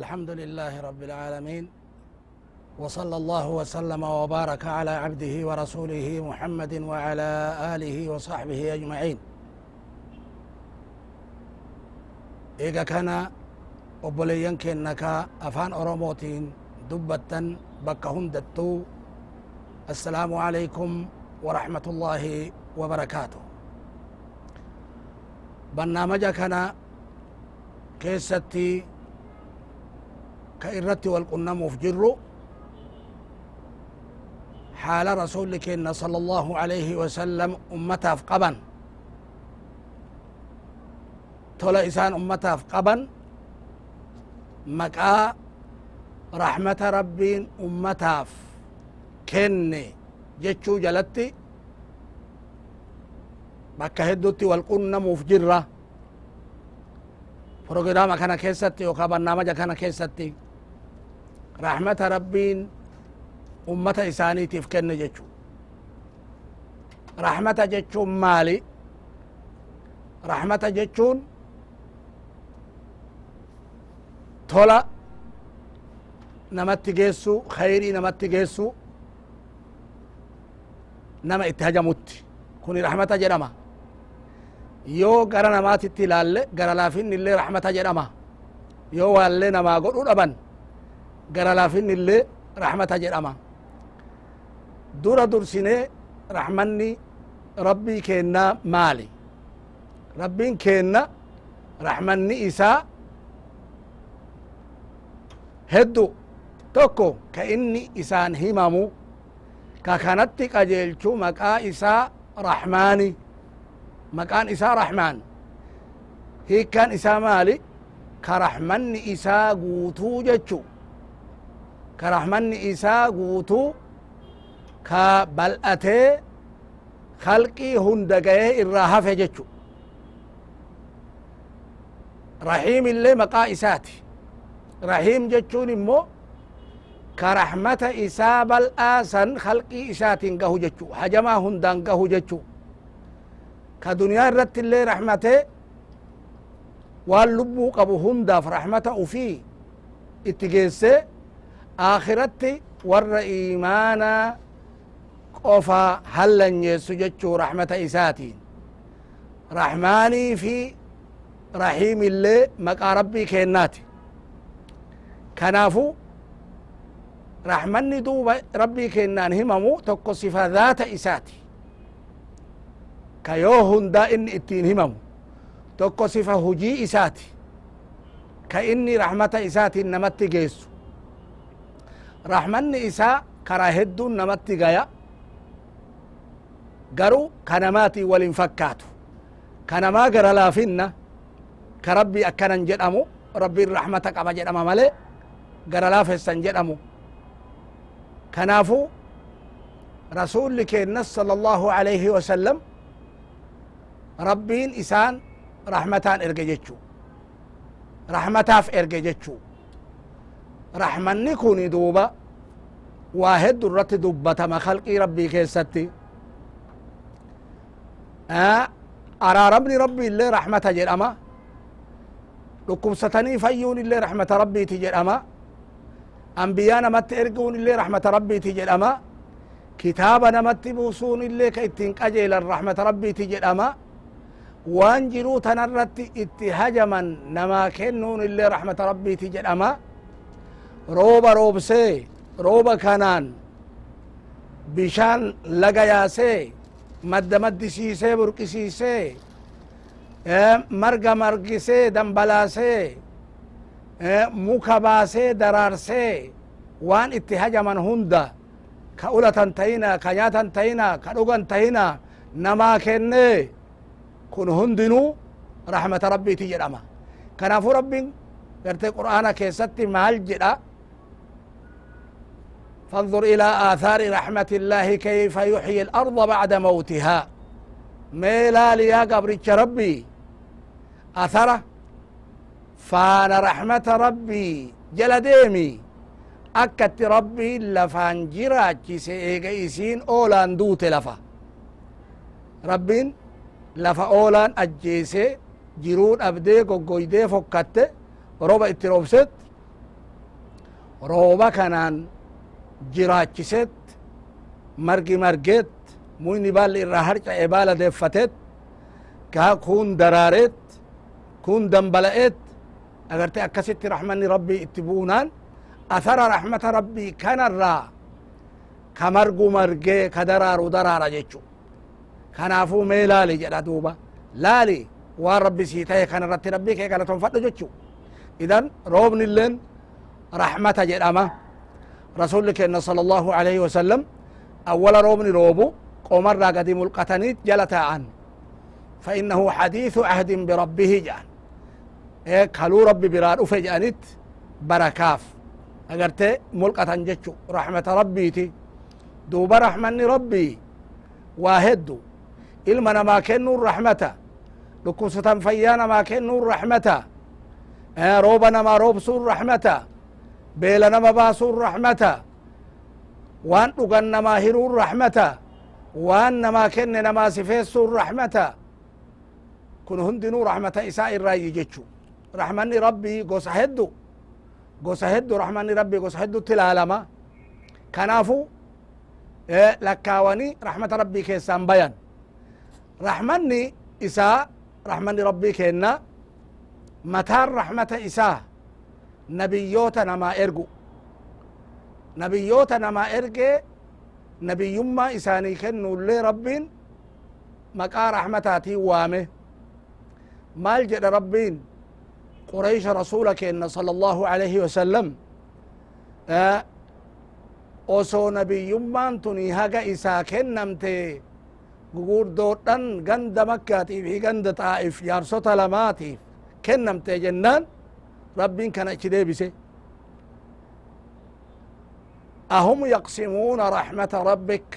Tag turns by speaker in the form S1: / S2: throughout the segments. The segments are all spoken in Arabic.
S1: الحمد لله رب العالمين وصلى الله وسلم وبارك على عبده ورسوله محمد وعلى آله وصحبه أجمعين. إيجا كان keenna ka afaan oromootiin dubbattan bakka hundattuu assalaamu alaykum ورحمة الله وبركاته. برنامج كان كيستي كإرتي والقنم في حال رسولك إن صلى الله عليه وسلم أمتها في قبن. تولى إسان أمتها في قبن. مكا رحمة ربي أمتها في كن جتشو جلتي. بكا هدوتي والقنم في جرة. بروغرامة كان كيساتي وكابرنامجة كان كيساتي ummata isaaniitiif kenne jechu rahmata jechuun maali rahmata jechuun tola namatti geessu khayrii namatti geessu nama itti hajamutti kuni rahmata jedhama yoo gara namaatitti ilaalle gara laafinni illee rahmata jedhama yoo waallee namaa godhu dhaban gara laafinni illee rahmata jedhama dura dursinee rahmanni rabbii keennaa maali rabbiin keenna rahmanni isaa heddu tokko ka inni isaan himamu ka kanatti qajeelchu maqaa isaa rahmaani maqaan isaa rahmaan hiikkaan isaa maali ka rahmanni isaa guutuu jechu ka rahmanni isaa guutuu ka bal'atee kalqii hunda ga'ee irraa hafe jechu rahiim illee maqaa isaati rahiim jechuun immoo ka rahmata isaa bal'aa san halqii isaatiin gahu jechu hajamaa hundaan gahu jechu ka duniyaa irratti illee rahmatee waan lubbuu qabu hundaaf rahmata ufii itti geesse آخرتي ور إيمانا قفا هلا يسجد رحمة إساتي. رحماني في رحيم اللي مكا ربي كيناتي. كنافو رحماني دوب ربي كينان هممو تقو ذات إساتي. كيوهن دا إن إتين هممو تقو هجي إساتي. كإني رحمة إساتي نمت جيسو. Rahmanni isaa karaa hedduun namatti gaya garuu kanamaatii walin fakkaatu kanamaa gara laafinna ka rabbii akkanan jedhamu rabbiin rahmata qaba jedhama malee gara laafessan jedhamu kanaafu rasulli keennas sala allahu alayhi wasallam rabbiin isaan rahmataan erge jechuu rahmataaf erge jechuu rahmanni kuni duuba waa heddu irratti dubbatama kalqii rabbii keessatti araaramni rabbi illee rahmata jedhama dhukkubsatanii fayyuun illee rahmata rabbiiti jedhama anbiyaa namatti erguun illee rahmata rabbiiti jedhama kitaaba namatti buusuun illee ka ittiin qajeelan rahmata rabbiiti jedhama waan jiruu tanarratti itti hajaman namaa kennuun illee rahmata rabbiiti jedhama rooba roobsee rooba kanaan bishaan laga yaasee madda maddisiisee burqisiisee marga margisee dambalaasee muka baasee daraarsee waan itti hajaman hunda ka ulatan tahina ka nyaatan tahina ka dhugan tahina namaa kennee kun hundinuu rahmata rabbiiti jedhama kanaafu rabbin قرتي قرآن كيستي مال جدا فانظر إلى آثار رحمة الله كيف يحيي الأرض بعد موتها. ميلال يا قبرك ربي. أثره فان رحمة ربي جل ديمي. أكت ربي لفان جراجي سيئيغ إسين أولان دوت لفا. ربين لفا أولان أجيسي جرون أبدي قويدي فكت. روبا اتروبست. روبا كانان جراكست مرقي مرقت موني بال الرهرجة إبالة دفتت كا كون دراريت كون دنبلأت أغر تأكست رحمني ربي اتبونا أثر رحمة ربي كان الرا كمرقو مرقي كدرار ودرار جيتشو كان أفو ميلالي جدا دوبا. لالي وربي سيتاي كان رتي ربي كي كانت تنفتو جيتشو إذن روبن اللين رحمة جدا رسول كنا صلى الله عليه وسلم أول روبني روبو قمر قد ملقتنيت جلتا عن فإنه حديث عهد بربه جان. إيه كلو ربي براد أفجأنت بركاف. أقرت ملقة جتشو رحمة ربي تي. دوب رحمن ربي واهدو. إلمنا ما كنوا الرحمة. لكوسة فيانا ما كنوا الرحمة. روبنا ما روبسوا الرحمة. Beela nama baasuun raxmata waan dhugan namaa hiruun raxmata waan namaa kenne namaa sifeessuun raxmata kun hundinuu raxmata isaa irraayi jechu raxmanni rabbii gosa heddu gosa heddu raxmanni rabbii gosa heddutti ilaalama kanaafu lakkaawani raxmata rabbii keessaan bayan raxmanni isaa raxmanni rabbii kenna mataan raxmata isaa nabiyyoota namaa ergu nabiyyoota namaa ergee nabiyyummaa isaanii kennuullee rabbiin maqaa raxmataatiin waame maal jedha rabbiin quraysha rasuula keenna sala allahu alayhi wasalam osoo nabiyyummaan tuni haga isaa kennamte gugurdoodhan ganda makkaatiif hi ganda xaa'if jaarsota lamaatiif kennamte jennaan ربين كان اكديبسي أهم يقسمون رحمة ربك.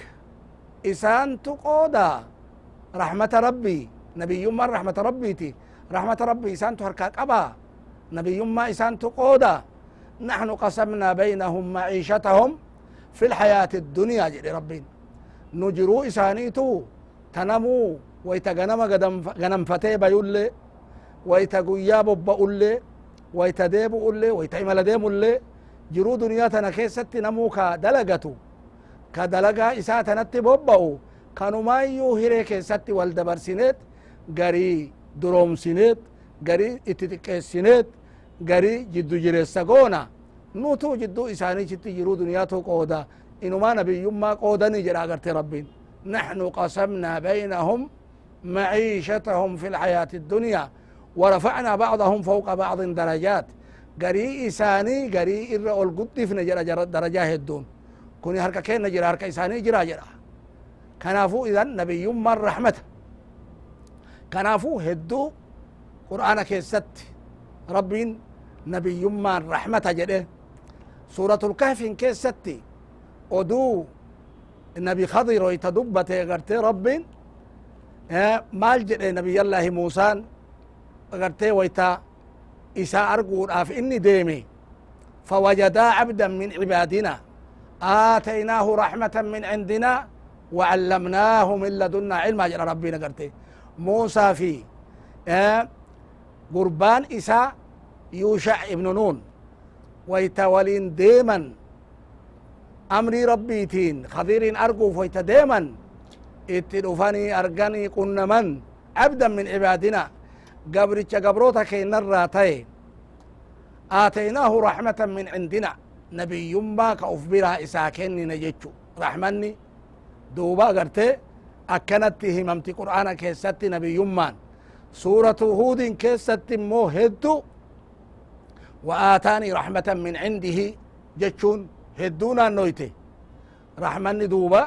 S1: إسان تقودا. رحمة ربي. نبي يما رحمة ربي تي. رحمة ربي إسان تهركا قبا نبي يما إسان تقودا. نحن قسمنا بينهم معيشتهم في الحياة الدنيا جل ربين. نجرو إسانيتو تنمو. ويتغنم غنم فتي بيولي ويتقويا ببأولي wayta deebu'ullee wayta imala deemullee jiruu duniyaa tana keessatti namuu ka dalagatu ka dalagaa isaa tanatti bobba'u kanumaayyuu hiree keessatti wal dabarsineet garii duroomsineet garii itti xiqqeessineet garii jiddu jireessa goona nutuu jidduu isaaniichitti jiruu duniyaatu qooda inumaa nabiyyummaa qoodanii jedha agarte rabbiin نحن قسمنا بينهم معيشتهم في الحياة الدنيا ورفعنا بعضهم فوق بعض درجات. قري إساني قري إر القدف نجر درجة هدون كوني هركا كين نجر هركا إساني جرا جرا. كنافو إذا نبي من رحمة كنافو هدو قرآن كيست. ربين نبي من رحمة جده. سورة الكهف كيست. ودو النبي خضر ويتدبت غرتي ربين. مال جده نبي الله موسى. Agartee wayta isaa arguudhaaf inni deeme. فوجدا عبدا من عبادنا آتيناه رحمة من عندنا وعلمناه من لدنا علما جرى ربنا قرتي موسى في قربان إساء يوشع ابن نون ويتولين ديما أمري ربيتين خضير أرقوف ويت ديما اتدفني أرقني قلنا من عبدا من عبادنا قبرتش قبروتا كينرا تاي. آتيناه رحمة من عندنا. نبي ما كأف برا إساكني نجتشو رحمني. دوبا قرتي. أكنت هممتي قرآن كيست نبي يمان. سورة هود كيست مو هدو. وآتاني رحمة من عنده. جتشون هدونا نويتي. رحمني دوبا.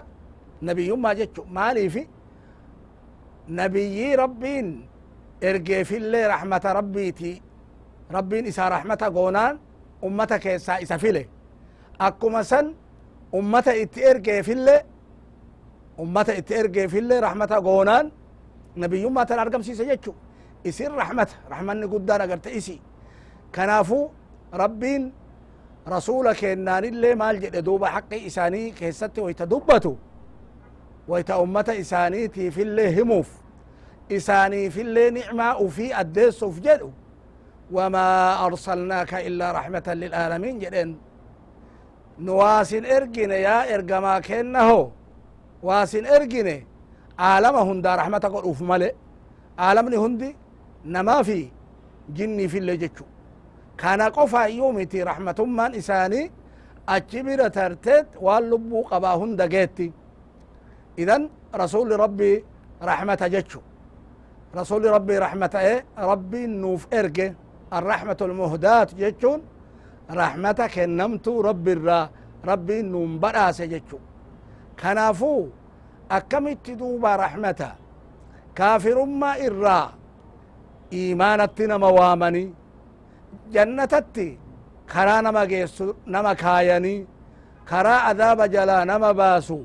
S1: نبي يما جتشو مالي في. نبي ربين. اللي رحمة ربيتي rabbiin isaa rahmata goonaan ummata keessaa isa file akkuma san ummata itti ergeefille ummata itti ergeefille rahmata goonaan nabiyyummaa tan argamsiise jechu isin rahmata rahmanni guddaan agarte isi kanaafu rabbiin rasuula kennaanillee maal jedhe duuba haqqi isaanii keessatti wayta dubbatu wayta ummata isaaniitiifillee himuuf isaaniifillee nicmaa ufii addeessuuf jedhu wamaa arsalnaaka illaa raxmatan lilaalamiin jedhen nu waasin ergine yaa ergamaa kennaho waasin ergine aalama hundaa raxmata godhuuf male aalamni hundi namaa fi jinniifillee jechu kana qofa iyyuu miti raxmatummaan isaanii achi bira tarteet waan lubbuu qabaa hunda geetti idan rasuli rabbii raxmata jechu rasuli rabbii raxmata e rabbiin nuuf erge الرحمة المهداة جتشون رحمة كنمتو رب الرا. ربي نوم براس جتشو كنافو أكمت دوبا رحمة كافر ما إرا. إيمانتي نما وامني جنتتي كرا نما جيسو نما كايني. كرا عذاب جلا نما باسو.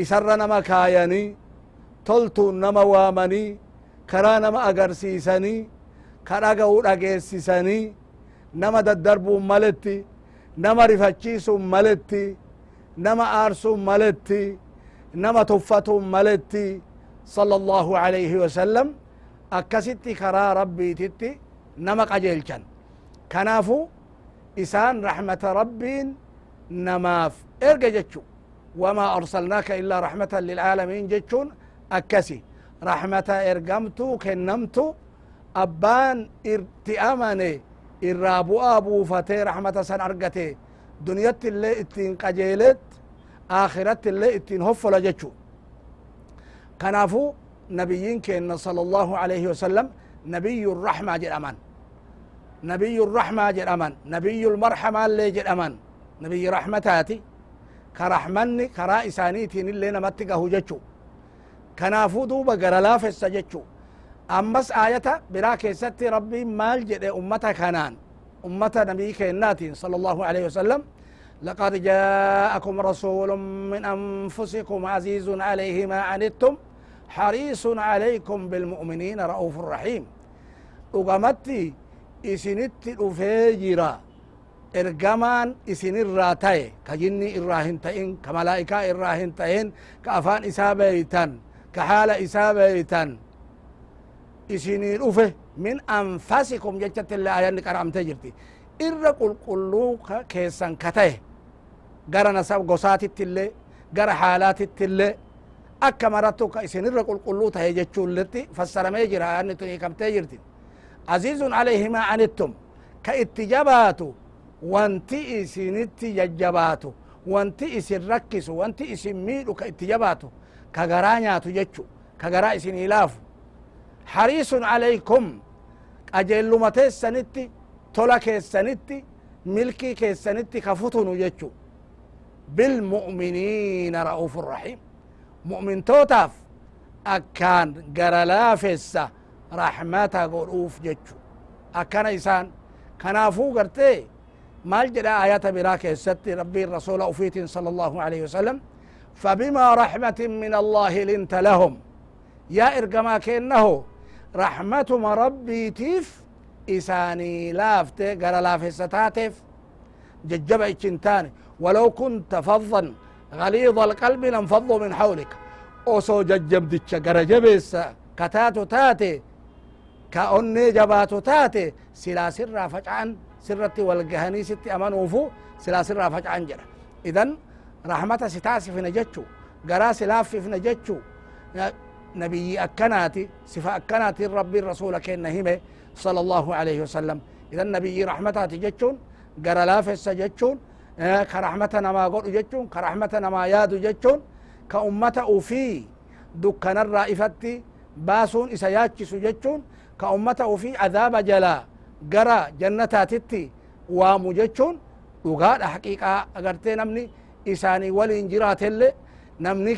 S1: إسر نما كايني. تلتو نما وامني. كرا نما أغرسيسني kadhaga'uu dhageessisanii nama daddarbuun maletti nama rifachiisuun maletti nama aarsuun maletti nama tuffatuun maletti صلى الله عليه وسلم akkasitti karaa rabbiititti nama qajeelchan kanaafu isaan raxmata rabbiin namaaf erga jechu wamaa arsalnaaka illaa raxmatan lilcaalamiin jechuun akkasi raxmata ergamtuu kennamtu abbaan irti amane irraa bu'aa buufatee raxmata san argate duniyatti illee ittiin qajeelet akhiratti illee ittiin hoffola jechu kanaafu nabiyyiin keenna sala allahu alayhi wasalam nabiyyu raxmaa jedhaman nabiyyu raxmaa jedhaman nabiyyu lmarxamaallee jedhaman nabiyyi raxmataati ka raxmanni karaa isaaniitiin illee namatti gahu jechu kanaafuu duuba gara laafessa jechu ammas aayata biraa keessatti rabbiin maal jedhe ummata kanaan ummata nabii keennaatiin sala allahu alayhi wasalam لقد جاءكم رسول من أنفسكم عزيز عليه ما عنتم حريص عليكم بالمؤمنين رؤوف رحيم jira ergamaan isinirraa ta'e ka jinni irraa hin ta'in ka malaa'ikaa irraa hin ta'in anfasikum jechatti illee ayanni qaramtee jirti irra qulqulluu keessan ka ta'e gara nasab gosaatitti illee gara haalaatitti illee akka marattu ka isinirra qulqulluu tahe jechuulletti fassaramee jira ayanni tun hiikamtee jirti azizun alayhi ma anittum ka itti jabaatu wanti isinitti jajjabaatu wanti isin rakkisu wanti isin miidhu ka itti jabaatu ka garaa nyaatu jechu ka garaa isinii laafu hariisun alaykum qajeelluma teessanitti tola keessanitti milkii keessanitti ka futunu jechu bilmu'miniina ra'uufu rahiim mu'mintootaaf akkaan gara laafessa raxmata godhuuf jechu akkana isaan kanaafuu gartee maal jedha ayata biraa keessatti rabbiin rasuula ufiitin sala فبما رحمة من الله لنت لهم. يا إرقما كأنه رحمة ربي تيف إساني لافت قال لافه ستاتف ججب تاني. ولو كنت فظا غليظ القلب لانفضوا من حولك. أوسو ججب ديتش قال جبس كتاتو تاتي. كأني جبات تاتي. سلا سر فجعا سرتي والقهني ستي أمان وفو سلا سر فجعا جرا إذن rahmata si taasifne jechu garaa si laaffifne jechu nabiyyi akkanaati sifa akkanaatiin rabbiin rasuula kenna hime sala allahu alayhi wasalam idan nabiyyi rahmataati jechuun gara laafessa jechuun ka rahmata namaa godhu jechuun ka rahmata namaa yaadu jechuun ka ummata ufii dukkanarraa ifatti baasuun isa yaachisu jechuun ka ummata ufii cadaaba jalaa gara jannataatitti waamu jechuun dhugaadha haqiiqaa agartee namni isaanii waliin jiraatelle namni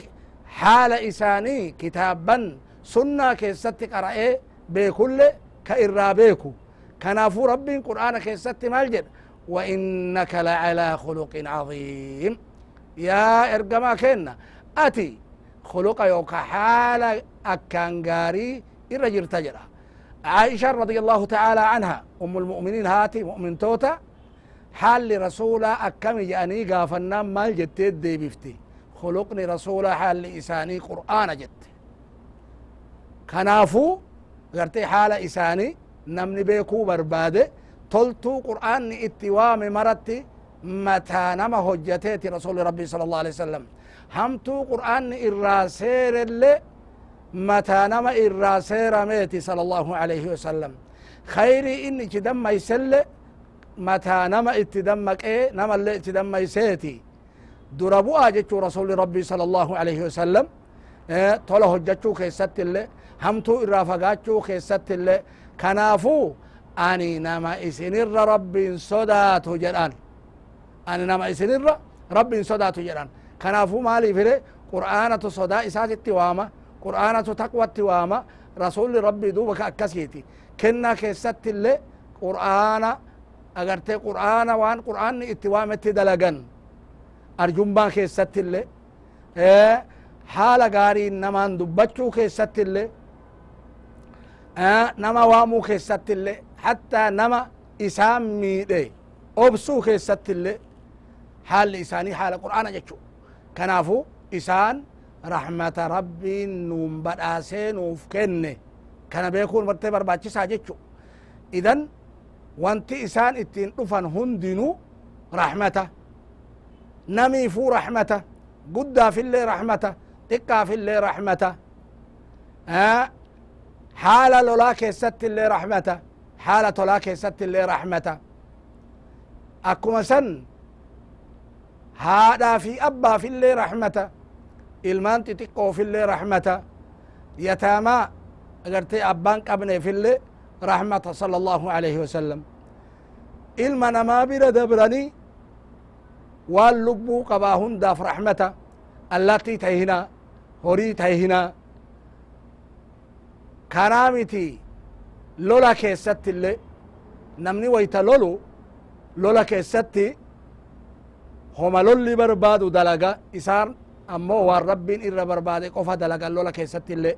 S1: haala isaanii kitaaban sunnaa keessatti qara'ee beekulle ka irraa beeku كنافو ربي قرآن كيست مالجد وإنك لعلى خلق عظيم. يا إرقما كنا أتي خلق يوكا حال أكان غاري الرجل تجرى عائشة رضي الله تعالى عنها. أم المؤمنين هاتي مؤمن توتا. حال رسولا أكم جاني قافنا مال جتيد دي بفتي خلقني رسولا حال إساني قرآن جت. كنافو غرتي حال إساني نمني بيكو بربادة. تلتو قرآن اتوام مرتي متى نما هجتيتي رسول ربي صلى الله عليه وسلم. همتو قرآن الراسير اللي متى نما الراسير ميتي صلى الله عليه وسلم. خيري إني جدم يسل متى نما اتدمك إيه؟ نما اللي اتدم يسيتي دربوا جتشو رسول ربي صلى الله عليه وسلم. آه تولا هجتشو كيست اللي. همتو الرافقاتشو كيست اللي. كنافو أني نما إسنر ربي صداتو جران. أني نما إسنر ربي صداتو جران. كنافو مالي فيري. قرآنة صدا إسات التوامة قرآنة تقوى التوامة رسول ربي دوبك أكسيتي. كنا كيست اللي. قرآن أغرتي قرآن وان قرآن اتوامة دلقن أرجمبا كيست اللي إيه حال غاري نمان دبچو كيست اللي آه نما وامو كيست اللي حتى نما إسام ميدي أبسو كيست اللي حال إساني حال قرآن جتشو كنافو إسان رحمة ربي نوم بداسي نوف كنه كان بيكون مرتي برباچسا جتشو إذن وانتي إسان اتين رفن هندنو رحمته نمي فو رحمته قدا في اللي رحمته تكا في اللي رحمته آه حالة لولا كيست اللي رحمته حالة لولا كيست اللي رحمته أكما سن هذا في أبا في اللي رحمته ilmaan xixiqqoo fillee rahmata yataamaa agartee abbaan qabne fillee rahmata sala allahu alaihi wasalam ilma namaa bira dabranii waan lubbuu qabaa hundaaf rahmata allattii tahinaa horii tahinaa kanaa miti lola keessatti illee namni wayta lolu lola keessatti homa lolli barbaadu dalaga isaan ammoo waan rabbiin irra barbaade qofa dalagan lola keessatti illee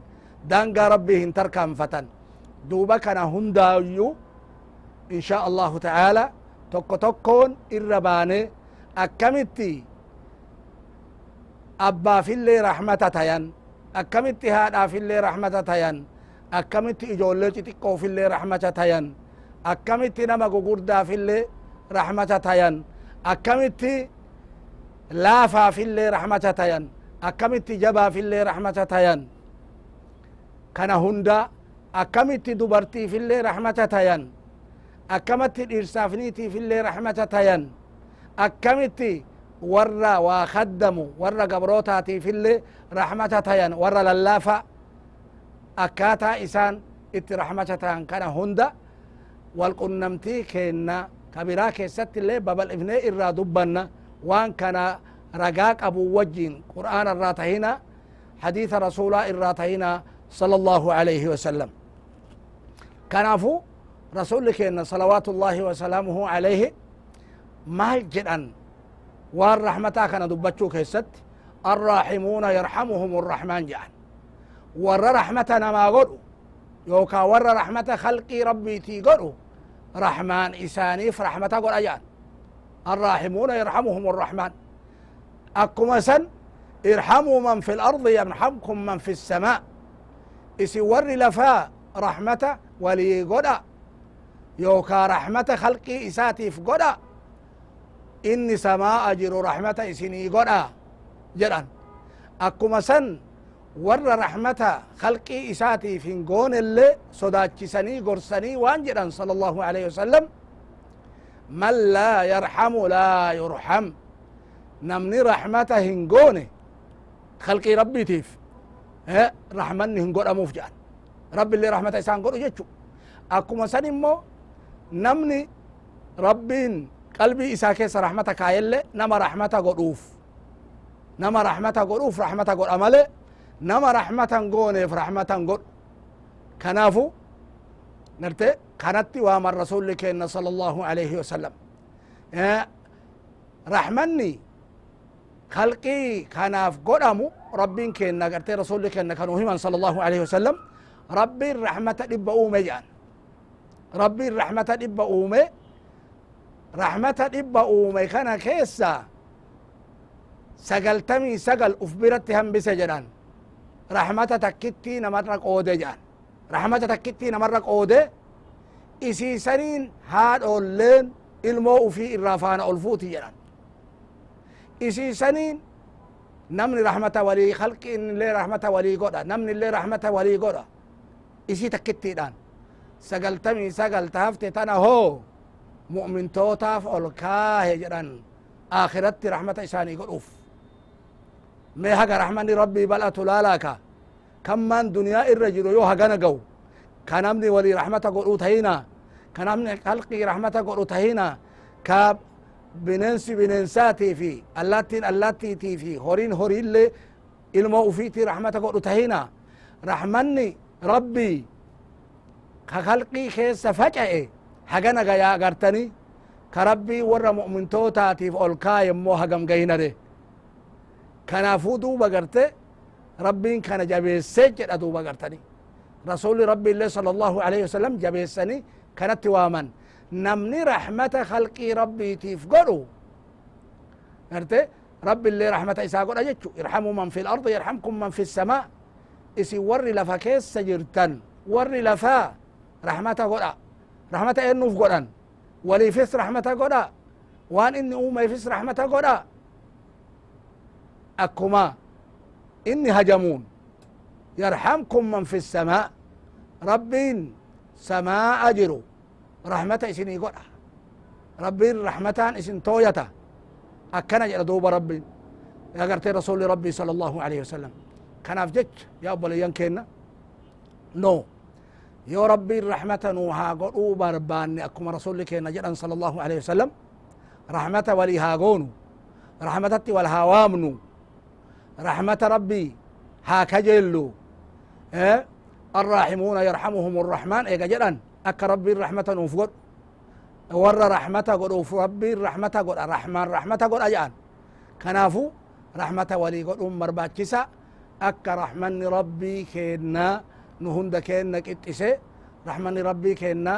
S1: daangaa rabbii hin tarkaanfatan duuba kana hundaayyuu insha allahu ta'ala tokko tokkoon irra baane akkamitti abbaafillee rahmata tayan akkamitti haadhaafillee rahmata tayan akkamitti ijoollee xixiqqoofillee rahmata tayan akkamitti nama gugurdaafillee rahmata tayan akkamitti laafaafillee rahmata tayan akkamitti jabaafillee rahmata tayan kana hunda akkamitti dubartiifillee rahmata tayan akkamitti dhiirsaafniitiifillee rahmata tayan akkamitti warra waa kaddamu warra gabrootaatiifillee rahmata tayan warra lallaafa akkaataa isaan itti rahmata tayan kana hunda walqunnamtii keenna kabiraa keessatti illee babal'ifnee irraa dubbanna waan kana ragaa qabu wajjin qur'aan irraa tahina حديث رسول tahina صلى الله عليه وسلم كنافو رسول كينا صلوات الله وسلامه عليه مال جدًا. وان رحمتا كان دبتشو كيست. الراحمون يرحمهم الرحمن جعل ور رحمتنا ما قلوا يوكا ور رحمة خلقي ربي تي قلوا رحمن إساني فرحمتا قل أجان. الراحمون يرحمهم الرحمن. أكما سن ارحموا من في الأرض يرحمكم من في السماء. إسي ور لفا رحمة ولي قدا يوكا رحمة خلقي إساتي في قدا إني سماء جرو رحمة إسني قدا جدًا أكما سن ور رحمة خلقي إساتي في قون اللي صداتشسني قرسني وانجدا صلى الله عليه وسلم. من لا يرحم لا يرحم. نمني رحمته هنقوني خلقي ربي تيف. رحمني هنقول أموف جان ربي اللي رحمته إسان قولوا جتشو. أكما سن إمو ربين قلبي إسا كيس رحمتك آيلي نما رحمته قلوف نما رحمته قلوف رحمته قل أمالي نما رحمة قوني في رحمة قل كنافو narte kanatti waaman rasuli kenna sala allahu alaihi wasalam rahmanni kalqii kanaaf godhamu rabbin kenna garte rasuli kenna kanu himan sala allahu alaihi wasalam rabbin rahmata dhibba uume jedhan rabbin rahmata dhibba uume rahmata dhibba uume kana keessa sagaltamii sagal uf biratti hambise jedhan rahmata takkittii namarra qoode jedhan rahmata takkittii namarra qoode isiisaniin haadhoolleen ilmoo ufii irraa faana ol fuuti jedhan isiisaniin namni rahmata walii halqiin illee rahmata walii godha namni illee rahmata walii godha isii takkittiidhaan سجلتمي سجلت هفتت أنا هو مؤمن توتا اول كاهجران اخرتي رحمة ايشان يقول اوف ما هاك رحمن ربي بلا تلالاكا كم من دنيا الرجل يو هاك أنا جو كان امني ولي رحمة قول اوتهينا كان امني خلقي رحمة قول اوتهينا كاب بننسي بننساتي في اللاتين اللاتي تي في هورين هورين لي المؤفيتي رحمة قول اوتهينا رحمني ربي كخلقي خيس سفجع إيه هجنا جا قرتني كربي ورا مؤمن توتا تيف أولكاي مو هجم جينا ده كان فودو بقرت ربي كان جابي سجد أدو بقرتني رسول ربي الله صلى الله عليه وسلم جابي سني كانت تواما نمني رحمة خلقي ربي تيف قرو قرت ربي اللي رحمة إساء قرأ جيتشو ارحموا من في الأرض يرحمكم من في السماء. اسي ورّي لفا كيس سجرتن. ورّي لفا rahmata godha rahmata eennuuf godhan waliifis rahmata godha waan inni uumeefis rahmata godha akkuma inni hajamuun yarhamkum man fi samaa rabbiin samaa'a jiru rahmata isinii godha rabbiin rahmataan isin tooyata akkana jedha duuba rabbiin agartee rasuli rabbii sala allahu alaihi wasalam kanaaf jecha yaa obboleeyyan keenna no yoo rabbiin rahmata nuu haa godhuu barbaanne akkuma rasuli keenna jedhan sala allahu alaihi wasalam rahmata walii haa goonu rahmatatti wal haa waamnu rahmata rabbii haa kajeellu الراحمون يرحمهم الرحمن ايغا جدان اك ربي الرحمة نوف قد ور رحمة قد اوف ربي الرحمة قد الرحمن رحمة قد اجان كنافو رحمة ولي قد ام مرباكسا اك رحمن كتسي رحمن ربي كينا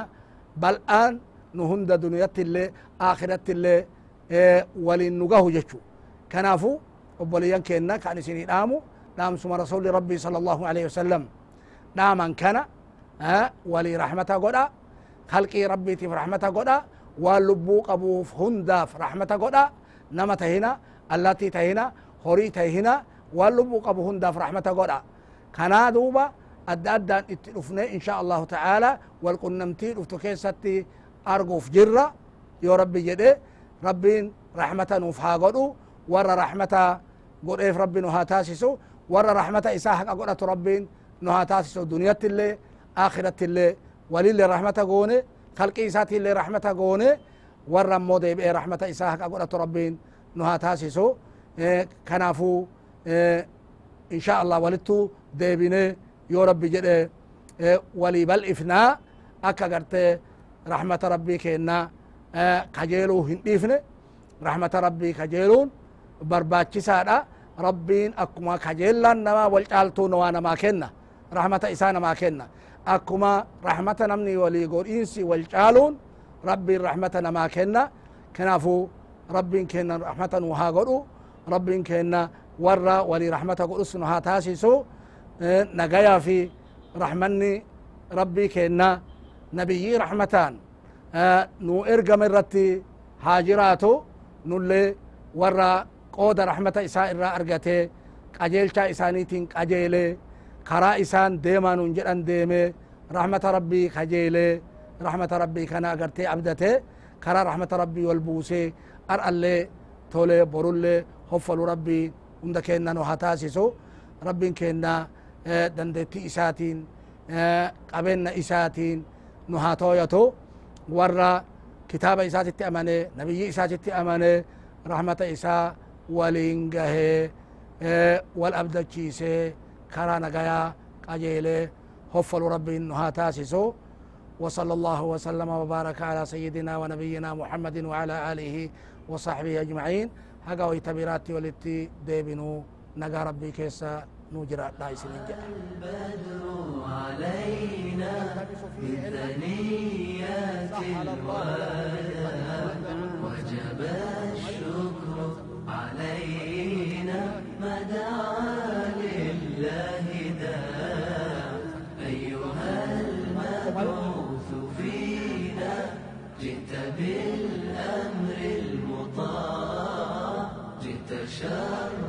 S1: بل ان نهند دنيا اللي آخرة اللي إيه ولي نقاه جتشو كنافو وبوليان كينا كان سيني دامو دام سما رسول ربي صلى الله عليه وسلم dhaaman kana walii rahmata godha halqii rabbiitiif rahmata godha waan lubbuu qabuuf hundaaf rahmata godha nama tahina allattii tahina horii tahina waan lubbuu qabu hundaaf rahmata godha kanaa duuba أدى أدى إن شاء الله تعالى والقنا متين أفتكي ستي أرقو في جرة يا ربي جدي ربي رحمة نوفها قدو ورى رحمة قد إيف ربي نوها تاسسو ورى رحمة إساحة قد ربي نوها تاسسو دنيا اللي آخرة اللي ولي رحمة قوني خلق إساتي اللي رحمة قوني ورى مودي بإيه رحمة إساحة قد ربي نوها تاسسو. إيه كنافو إيه إن شاء الله ولدتو ديبيني ديبيني يو ربي جد إيه ولي بل إفنا أكا قرتي رحمة ربي كينا إيه كجيلو هنديفني رحمة ربي كجيلون برباچسادا ربين أكما كجيلان نما والعالتو نوا نما كنا رحمة إسانا ما كنا أكما رحمة نمني ولي قول إنسي والجالون ربي رحمة ما كنا كنافو ربي كنا رحمة وها قولوا ربي كنا ورا ولي رحمة قول اسنها nagayaa fi raxmanni rabbii kenna nabiyyii raxmataan nu ergame irratti haa jiraatu nulle warra qooda raxmata isaa irraa argate qajeelchaa isaaniitiin qajeele karaa isaan deemaa nun jedhan deeme raxmata rabbii kajeele raxmata rabbii kana agartee abdate karaa raxmata rabbii wal buuse ar allee tole borulle hoffalu rabbii hunda kenna nu haa taasisu rabbiin dandeettii isaatiin qabeenna isaatiin nu haa tooyatu warra kitaaba isaatitti amane nabiyyi isaatitti amane rahmata isaa waliin gahee wal abdachiisee karaa nagayaa qajeelee hoffalu rabbiin nu haa taasisu وصلى الله وسلم وبارك على سيدنا ونبينا محمد وعلى آله وصحبه أجمعين هقا ويتبراتي ولتي ديبنو نقا ربي كيسا نوجرا لا يسنين
S2: البدر علينا من ثنيات الوداع وجب الشكر علينا ما دعا لله داع أيها المبعوث فينا جئت بالأمر المطاع جئت شرفت